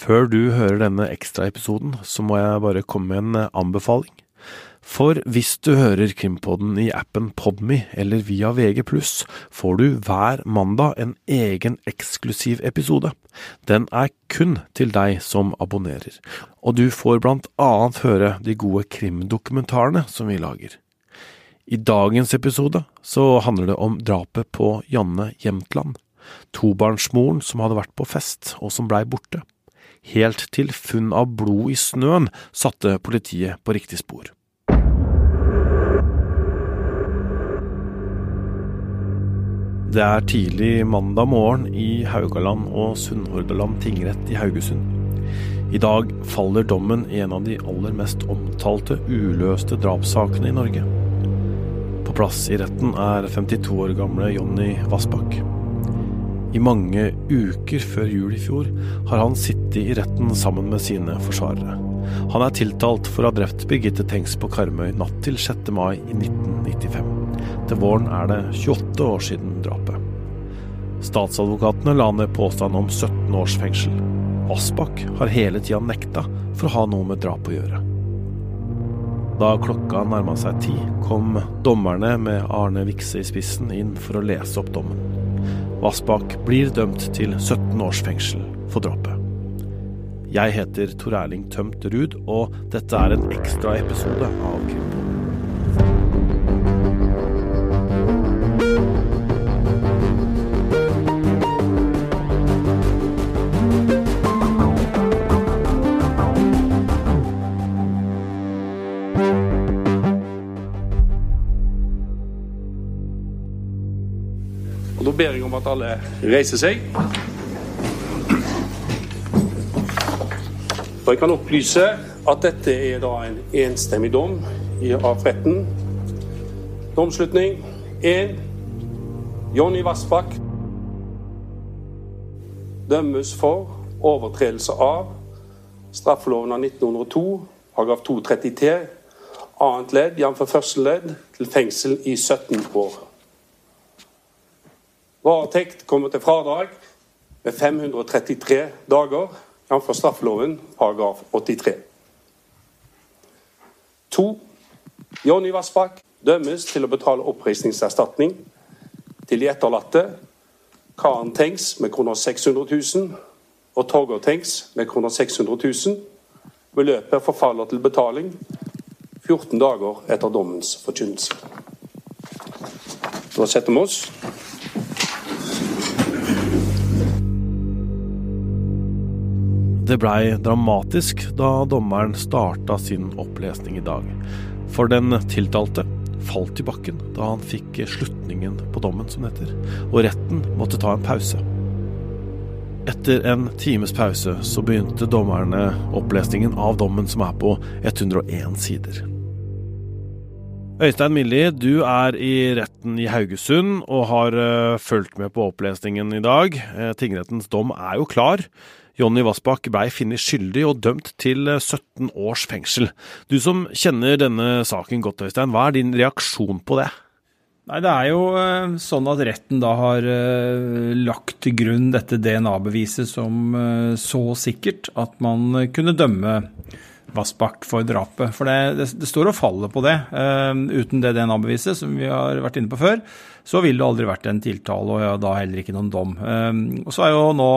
Før du hører denne ekstraepisoden, så må jeg bare komme med en anbefaling. For hvis du hører Krimpodden i appen Podme eller via VG+, får du hver mandag en egen eksklusiv episode. Den er kun til deg som abonnerer, og du får blant annet høre de gode krimdokumentarene som vi lager. I dagens episode så handler det om drapet på Janne Jemtland, tobarnsmoren som hadde vært på fest og som blei borte. Helt til funn av blod i snøen satte politiet på riktig spor. Det er tidlig mandag morgen i Haugaland og Sunnhordland tingrett i Haugesund. I dag faller dommen i en av de aller mest omtalte uløste drapssakene i Norge. På plass i retten er 52 år gamle Jonny Vassbakk. I mange uker før jul i fjor har han sittet i retten sammen med sine forsvarere. Han er tiltalt for å ha drept Birgitte Tengs på Karmøy natt til 6. mai i 1995. Til våren er det 28 år siden drapet. Statsadvokatene la ned påstand om 17 års fengsel. Aspak har hele tida nekta for å ha noe med drap å gjøre. Da klokka nærma seg ti, kom dommerne med Arne Vikse i spissen inn for å lese opp dommen. Vassbakk blir dømt til 17 års fengsel for drapet. Jeg heter Tor Erling Tømt Ruud, og dette er en ekstra episode av Krimpodden. Ber jeg om at alle reiser seg. Og jeg kan opplyse at dette er da en enstemmig dom av retten. Domslutning 1. Jonny Vassbakk dømmes for overtredelse av straffeloven av 1902, paragraf 233, annet ledd, jf. første ledd, til fengsel i 17 år. Varetekt kommer til fradrag med 533 dager, jf. straffeloven paragraf 83. 2. Jonny Vassbakk dømmes til å betale oppreisningserstatning til de etterlatte Karen Tengs med kroner 600 000 og Torgeir Tengs med kroner 600 000. Beløpet forfaller til betaling 14 dager etter dommens forkynnelse. Da setter vi oss. Det blei dramatisk da dommeren starta sin opplesning i dag. For den tiltalte falt i bakken da han fikk slutningen på dommen, som det heter, og retten måtte ta en pause. Etter en times pause så begynte dommerne opplesningen av dommen, som er på 101 sider. Øystein Milli, du er i retten i Haugesund og har uh, fulgt med på opplesningen i dag. Uh, tingrettens dom er jo klar. Jonny Vassbakk blei funnet skyldig og dømt til 17 års fengsel. Du som kjenner denne saken godt, Øystein, hva er din reaksjon på det? Nei, Det er jo sånn at retten da har lagt til grunn dette DNA-beviset som så sikkert at man kunne dømme Vassbakk for drapet. For det, det, det, står og faller på det. Uh, uten det DNA-beviset, som vi har vært inne på før, så ville det aldri vært en tiltale, og ja, da heller ikke noen dom. Uh, og så er jo nå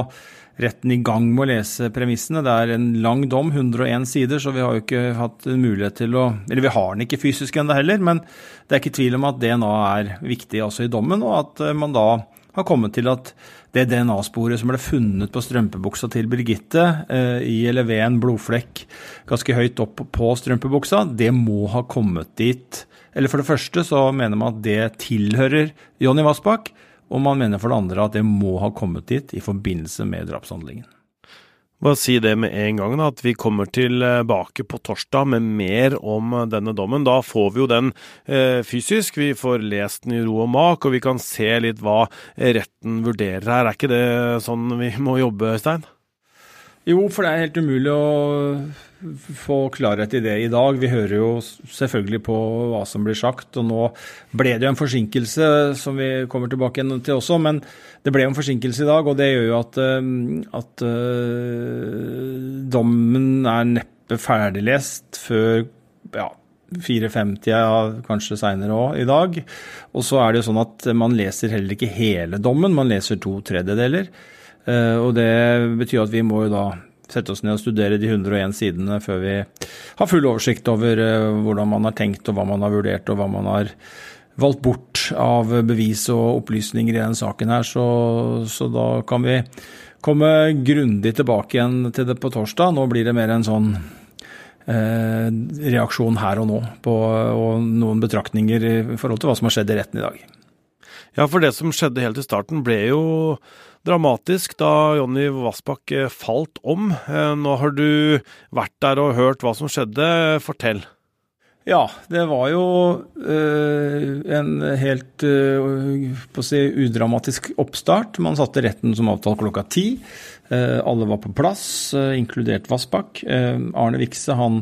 retten i gang med å lese premissene. Det er en lang dom, 101 sider, så vi har jo ikke hatt mulighet til å Eller vi har den ikke fysisk ennå heller, men det er ikke tvil om at DNA er viktig også i dommen, og at man da har kommet til at det DNA-sporet som ble funnet på strømpebuksa til Birgitte, eh, i eller ved en blodflekk ganske høyt opp på strømpebuksa, det må ha kommet dit. Eller for det første så mener man at det tilhører Jonny Vassbakk, og man mener for det andre at det må ha kommet dit i forbindelse med drapshandlingen. Bare si det med en gang, da, at vi kommer tilbake på torsdag med mer om denne dommen. Da får vi jo den eh, fysisk, vi får lest den i ro og mak, og vi kan se litt hva retten vurderer her. Er ikke det sånn vi må jobbe, Stein? Jo, for det er helt umulig å få klarhet i det i dag. Vi hører jo selvfølgelig på hva som blir sagt, og nå ble det jo en forsinkelse, som vi kommer tilbake igjen til også, men det ble jo en forsinkelse i dag, og det gjør jo at, at uh, dommen er neppe ferdiglest før ja, 4.50, kanskje seinere òg i dag. Og så er det jo sånn at man leser heller ikke hele dommen, man leser to tredjedeler. Eh, og det betyr at vi må jo da sette oss ned og studere de 101 sidene før vi har full oversikt over eh, hvordan man har tenkt og hva man har vurdert og hva man har valgt bort av bevis og opplysninger i denne saken her. Så, så da kan vi komme grundig tilbake igjen til det på torsdag. Nå blir det mer en sånn eh, reaksjon her og nå på, og noen betraktninger i forhold til hva som har skjedd i retten i dag. Ja, for det som skjedde helt i starten ble jo dramatisk da Jonny Vassbakk eh, falt om. Eh, nå har du vært der og hørt hva som skjedde. Fortell. Ja, det var jo øh, en helt på å si, udramatisk oppstart. Man satte retten som avtalt klokka ti. Alle var på plass, inkludert Vassbakk. Arne Vikse han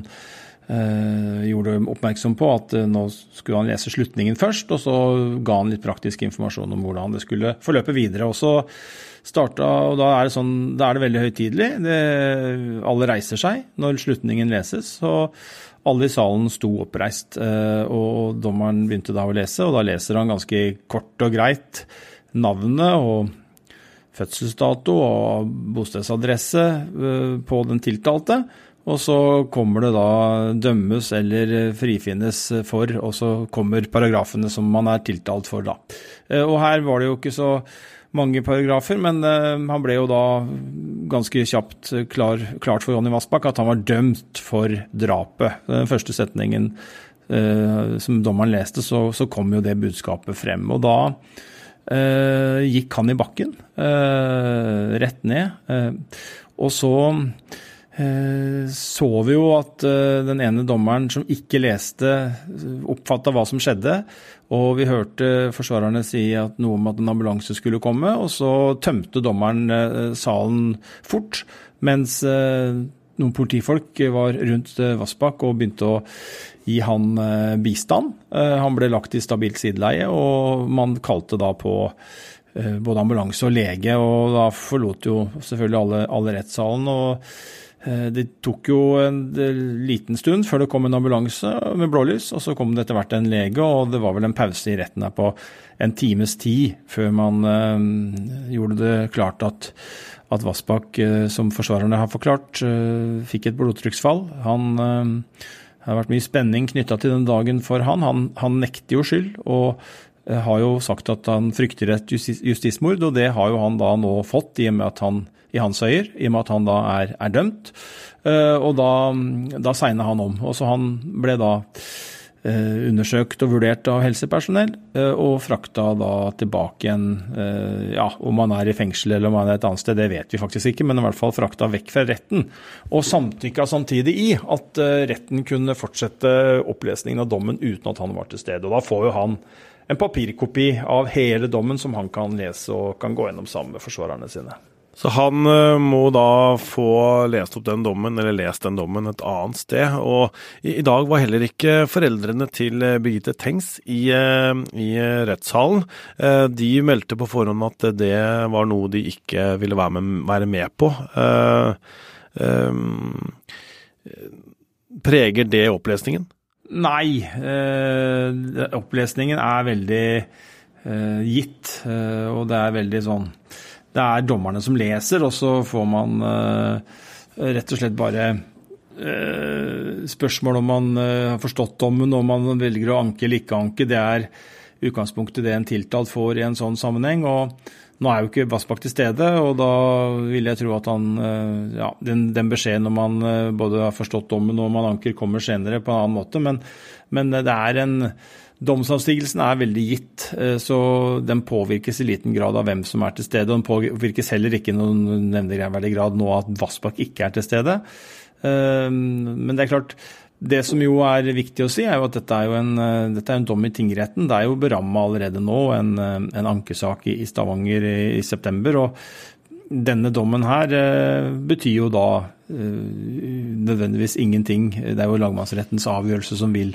gjorde oppmerksom på at nå skulle han lese slutningen først, og så ga han litt praktisk informasjon om hvordan det skulle forløpe videre. Og så starta, og da er det, sånn, da er det veldig høytidelig. alle reiser seg når slutningen leses. og alle i salen sto oppreist, eh, og dommeren begynte da å lese, og da leser han ganske kort og greit navnet og fødselsdato og bostedsadresse eh, på den tiltalte. Og så kommer det da dømmes eller frifinnes for, og så kommer paragrafene som man er tiltalt for, da. Eh, og her var det jo ikke så mange paragrafer, men uh, han ble jo da ganske kjapt klar, klart for Jonny Vassbakk at han var dømt for drapet. Den første setningen uh, som dommeren leste, så, så, kom jo det budskapet frem. Og da gikk han i bakken, rett ned. og så så vi jo at den ene dommeren som ikke leste, oppfatta hva som skjedde, og vi hørte forsvarerne si at noe om at en ambulanse skulle komme, og så tømte dommeren eh, salen fort, mens eh, noen politifolk var rundt eh, Vassbakk og begynte å gi han bistand. Han ble lagt i stabilt sideleie, og man kalte da på både ambulanse og lege, og da forlot jo selvfølgelig alle, alle rettssalen. og Eh, det tok jo en liten stund før det kom en ambulanse med blålys, og så kom det etter hvert en lege, og det var vel en pause i retten her på en times tid før man øh, gjorde det klart at, at Vassbakk, som forsvarerne har forklart, fikk et blodtrykksfall. Han det har vært mye spenning knytta til den dagen for han. Han, han nekter jo skyld, og har jo sagt at han frykter et justis, justismord, og det har jo han da nå fått, i og med at han i hans øyer, i og med at han da er, er dømt. Uh, og da, da segna han om. Og så han ble da uh, undersøkt og vurdert av helsepersonell, uh, og frakta da tilbake igjen Ja, om han er i fengsel eller om han er et annet sted, det vet vi faktisk ikke, men i hvert fall frakta vekk fra retten. Og samtykka samtidig i at retten kunne fortsette opplesningen av dommen uten at han var til stede. Og da får jo han en papirkopi av hele dommen som han kan lese og kan gå gjennom sammen med forsvarerne sine. Så han uh, må da få lest opp den dommen, eller lest den dommen et annet sted. Og i, dag var heller ikke foreldrene til uh, Birgitte Tengs i, uh, i rettssalen. de meldte på forhånd at det var noe de ikke ville være med, være med på. preger det opplesningen? Nei. opplesningen er veldig gitt, og det er veldig sånn det er dommerne som leser, og så får man uh, rett og slett bare uh, spørsmål om man uh, har forstått dommen, om man velger å anke eller ikke anke. Det er utgangspunktet det en tiltalt får i en sånn sammenheng. og nå er jo ikke Vassbakk til stede, og da vil jeg tro at han Ja, den, den beskjeden om man både har forstått dommen og om man anker, kommer senere på en annen måte, men, men det er en Domsavstigelsen er veldig gitt, eh, så den påvirkes i liten grad av hvem som er til stede. Den påvirkes heller ikke i noen nevneverdig grad nå at Vassbakk ikke er til stede. Eh, men det er klart, det som jo er viktig å si, er jo at dette er jo en, eh, dette er en dom i tingretten. Det er jo beramma allerede nå en, en ankesak i Stavanger i, i september. og denne dommen her betyr jo da nødvendigvis ingenting. Det er jo lagmannsrettens avgjørelse som vil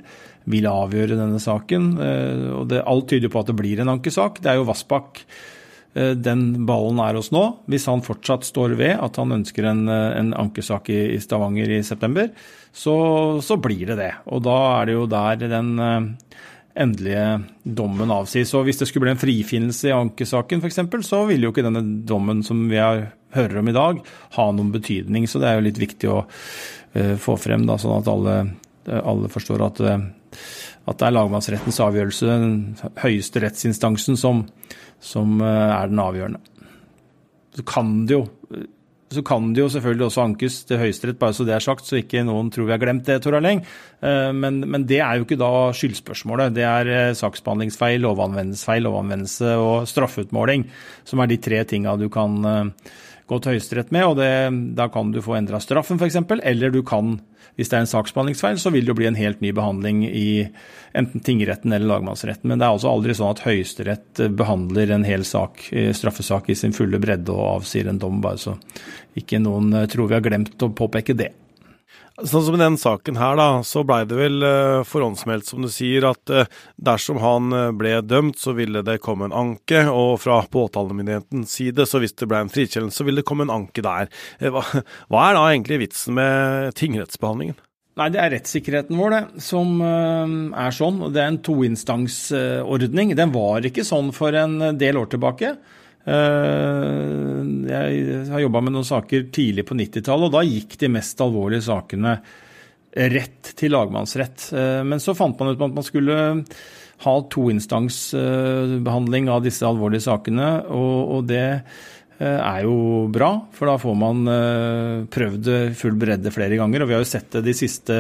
vil avgjøre denne saken. Eh, og det, Alt tyder på at det blir en ankesak. Det er jo Vassbakk den ballen er hos nå. Hvis han fortsatt står ved at han ønsker en, en ankesak i, Stavanger i september, så, så, blir det det. Og da er det jo der den endelige dommen avsies. Og hvis det skulle bli en frifinnelse i ankesaken f.eks., så ville jo ikke denne dommen som vi hører om i dag, ha noen betydning. Så det er jo litt viktig å uh, få frem, da, sånn at alle, alle forstår at uh, at det er lagmannsrettens avgjørelse, den høyeste rettsinstansen, som, som eh, er den avgjørende. Så kan det jo så kan det jo selvfølgelig også ankes til Høyesterett, bare så det er sagt, så ikke noen tror vi har glemt det, Tor Erleng. Eh, men, men, det er jo ikke da skyldspørsmålet. Det er eh, saksbehandlingsfeil, lovanvendelsesfeil, lovanvendelse og straffeutmåling som er de tre tinga du kan gå til Høyesterett med. og det, Da kan du få endra straffen, f.eks., eller du kan hvis det er en saksbehandlingsfeil, så vil det jo bli en helt ny behandling i enten tingretten eller lagmannsretten. Men det er altså aldri sånn at Høyesterett behandler en hel sak, straffesak i sin fulle bredde og avsier en dom, bare så ikke noen tror vi har glemt å påpeke det. Sånn som i den saken her, da, så blei det vel uh, forhåndsmeldt, som du sier, at uh, dersom han uh, ble dømt, så ville det komme en anke. Og fra påtalemyndighetens side, så hvis det ble en frikjennelse, så ville det komme en anke der. Hva, hva, er da egentlig vitsen med tingrettsbehandlingen? Nei, Det er rettssikkerheten vår det, som er sånn. Det er en toinstansordning. Den var ikke sånn for en del år tilbake. Eh, jeg har jobba med noen saker tidlig på 90-tallet, og da gikk de mest alvorlige sakene rett til lagmannsrett. Eh, men så fant man ut at man skulle ha toinstansbehandling av disse alvorlige sakene, og det eh, er jo bra, for da får man prøvd full bredde flere ganger. Og vi har jo sett det de siste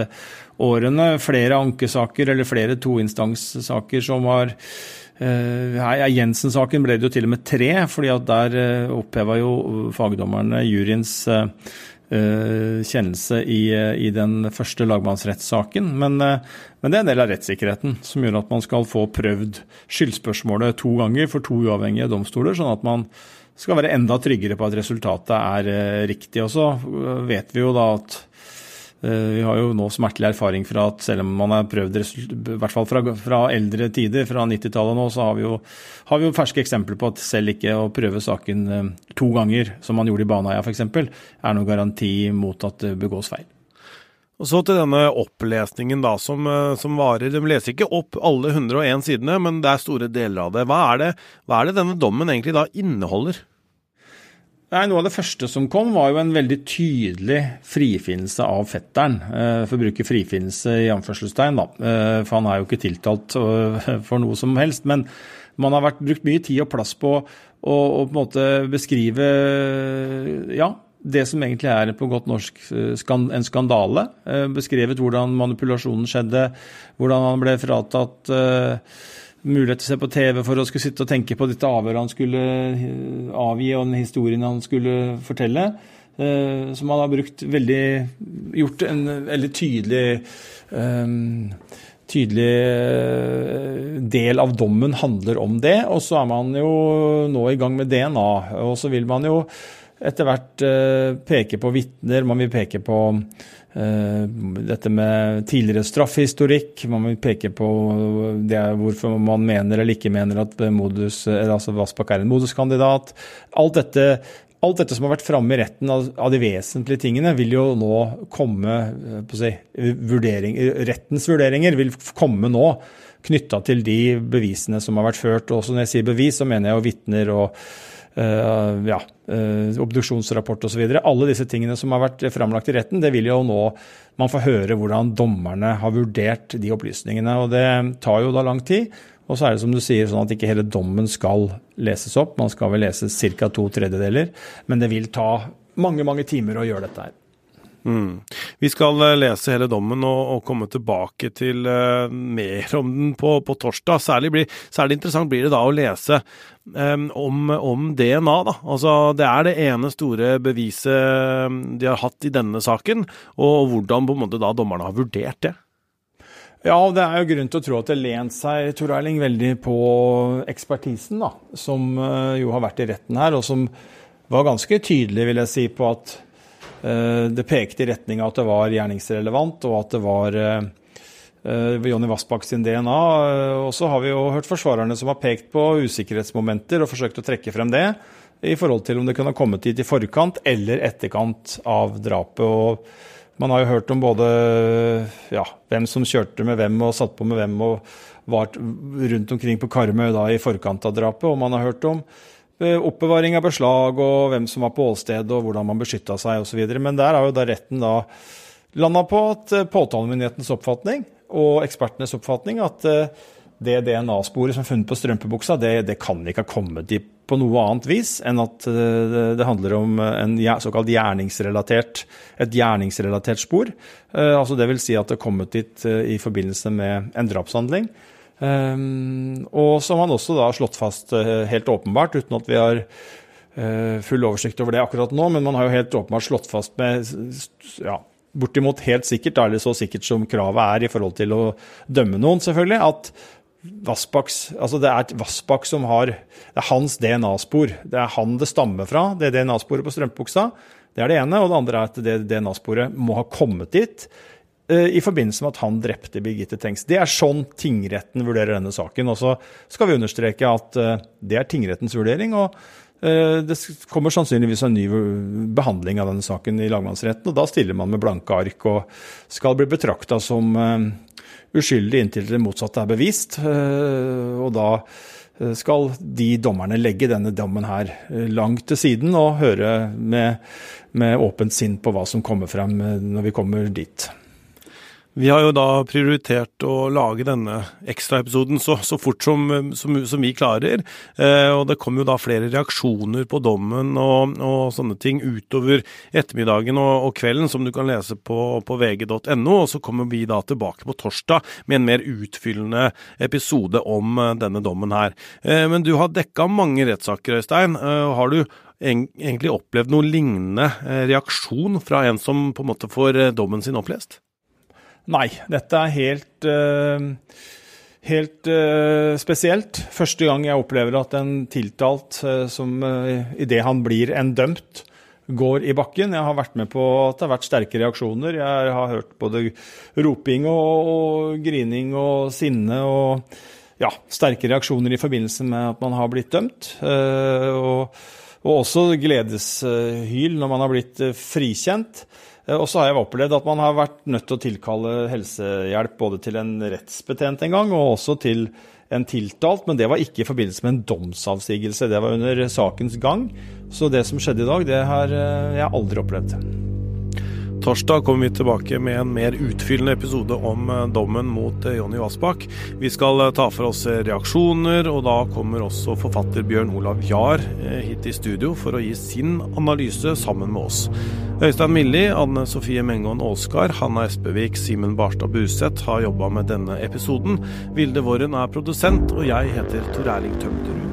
årene. Flere ankesaker eller flere toinstanssaker som har Uh, Jensen-saken ble det jo til og med tre, fordi at der uh, oppheva jo fagdommerne juryens uh, kjennelse i, i, den første lagmannsrettssaken. Men, men, det er en del av rettssikkerheten som gjør at man skal få prøvd skyldspørsmålet to ganger for to uavhengige domstoler, sånn at man skal være enda tryggere på at resultatet er riktig. Og så vet vi jo da at Eh, vi har jo nå smertelig erfaring fra at selv om man har prøvd, i hvert fall fra, fra eldre tider, fra 90-tallet nå, så har vi, jo, har vi, jo, ferske eksempler på at selv ikke å prøve saken eh, to ganger, som man gjorde i Baneheia f.eks., er noen garanti mot at det begås feil. Og Så til denne opplesningen da, som, eh, som, varer. De leser ikke opp alle 101 sidene, men det er store deler av det. Hva er det, hva er det denne dommen egentlig da inneholder? Nei, Noe av det første som kom, var jo en veldig tydelig frifinnelse av fetteren. Eh, for å bruke frifinnelse i anførselstegn, da. Eh, for han er jo ikke tiltalt eh, for noe som helst. Men man har vært, brukt mye tid og plass på å, på en måte beskrive ja, det som egentlig er på godt norsk en skandale. Beskrevet hvordan manipulasjonen skjedde, hvordan han ble fratatt mulighet til å se på TV for å skulle sitte og tenke på dette avhøret han skulle eh, avgi, og den historien han skulle fortelle. Eh, som han har brukt veldig Gjort en veldig tydelig um, tydelig del av dommen handler om det. Og så er man jo nå i gang med DNA. Og så vil man jo etter hvert peke på vitner, man vil peke på Eh, dette med tidligere straffehistorikk. Man vil peke på det hvorfor man mener eller ikke mener at modus, altså Vassbakk er en moduskandidat. Alt dette, alt dette som har vært framme i retten av, de vesentlige tingene, vil jo nå komme eh, si, vurdering, Rettens vurderinger vil komme nå knytta til de bevisene som har vært ført. Og når jeg sier bevis, så mener jeg jo vitner og Uh, ja, uh, obduksjonsrapport osv. Alle disse tingene som har vært framlagt i retten, det vil jo nå man få høre hvordan dommerne har vurdert de opplysningene. og Det tar jo da lang tid. Og så er det som du sier, sånn at ikke hele dommen skal leses opp. Man skal vel lese ca. to tredjedeler. Men det vil ta mange, mange timer å gjøre dette her. Mm. Vi skal eh, lese hele dommen og, og komme tilbake til uh, mer om den på, på torsdag. Særlig, blir, særlig, interessant blir det da å lese um, om, DNA. Da. Altså, det er det ene store beviset de har hatt i denne saken, og hvordan på en måte da dommerne har vurdert det. Ja, det er jo grunn til å tro at det lent seg Tor Eiling, veldig på ekspertisen, da, som jo har vært i retten her, og som var ganske tydelig, vil jeg si, på at det pekte i retning av at det var gjerningsrelevant, og at det var eh, Jonny Vassbakk sin DNA. Og så har vi jo hørt forsvarerne som har pekt på usikkerhetsmomenter og forsøkt å trekke frem det i forhold til om det kunne ha kommet dit i forkant eller etterkant av drapet. og Man har jo hørt om både ja, hvem som kjørte med hvem og satt på med hvem og var rundt omkring på Karmøy da i forkant av drapet. Og man har hørt om eh, oppbevaring av beslag og hvem som var på åstedet og hvordan man beskytta seg osv. Men der har jo da retten da landa på at eh, påtalemyndighetens oppfatning og ekspertenes oppfatning at eh, det DNA-sporet som er funnet på strømpebuksa, det, det kan ikke ha kommet dit på noe annet vis enn at eh, det handler om en såkalt gjerningsrelatert, et gjerningsrelatert spor. Eh, altså vil si at det er kommet dit eh, i forbindelse med en drapshandling. Og som man også da har slått fast helt åpenbart, uten at vi har full oversikt over det akkurat nå, men man har jo helt åpenbart slått fast med ja, bortimot helt sikkert, eller så sikkert som kravet er i forhold til å dømme noen, selvfølgelig, at Vassbaks, altså det er Vassbakk som har Det er hans DNA-spor. Det er han det stammer fra, det DNA-sporet på strømpebuksa. Det er det ene. Og det andre er at det DNA-sporet må ha kommet dit uh, i forbindelse med at han drepte Birgitte Tengs. Det er sånn tingretten vurderer denne saken. Og så skal vi understreke at uh, det er tingrettens vurdering. og uh, det kommer sannsynligvis en ny behandling av denne saken i lagmannsretten. og Da stiller man med blanke ark og skal bli betrakta som uskyldig inntil det motsatte er bevist. Eh, og da eh, skal de dommerne legge denne dommen her eh, langt til siden og høre med, med åpent sinn på hva som kommer frem når vi kommer dit. Vi har jo da prioritert å lage denne ekstraepisoden så, så fort som, som, som, vi klarer. Eh, og det kom jo da flere reaksjoner på dommen og, og sånne ting utover ettermiddagen og, og, kvelden, som du kan lese på, på vg.no. Og så kommer vi da tilbake på torsdag med en mer utfyllende episode om eh, denne dommen her. Eh, men du har dekka mange rettssaker, Øystein. Eh, har du egentlig opplevd noe lignende eh, reaksjon fra en som på en måte får eh, dommen sin opplest? Nei, dette er helt, uh, helt uh, spesielt. Første gang jeg opplever at en tiltalt uh, som uh, idet han blir en dømt, går i bakken. Jeg har vært med på at det har vært sterke reaksjoner. Jeg har hørt både roping og, og grining og sinne og ja, sterke reaksjoner i forbindelse med at man har blitt dømt. og, og også gledeshyl når man har blitt frikjent. Eh, og så har jeg opplevd at man har vært nødt til å tilkalle helsehjelp både til en rettsbetjent en gang, og også til en tiltalt, men det var ikke i forbindelse med en domsavsigelse. Det var under sakens gang. Så det som skjedde i dag, det har eh, jeg aldri opplevd. Torsdag kommer vi tilbake med en mer utfyllende episode om eh, dommen mot eh, Jonny Vassbakk. Vi skal eh, ta for oss reaksjoner, og da kommer også forfatter Bjørn Olav Jahr hit i studio for å gi sin analyse sammen med oss. Øystein Milli, Anne Sofie Mengon Aalskar, Hanna Espevik, Simen Barstad Buseth har jobba med denne episoden. Vilde Våren er produsent, og jeg heter Tor Erling Tømterud.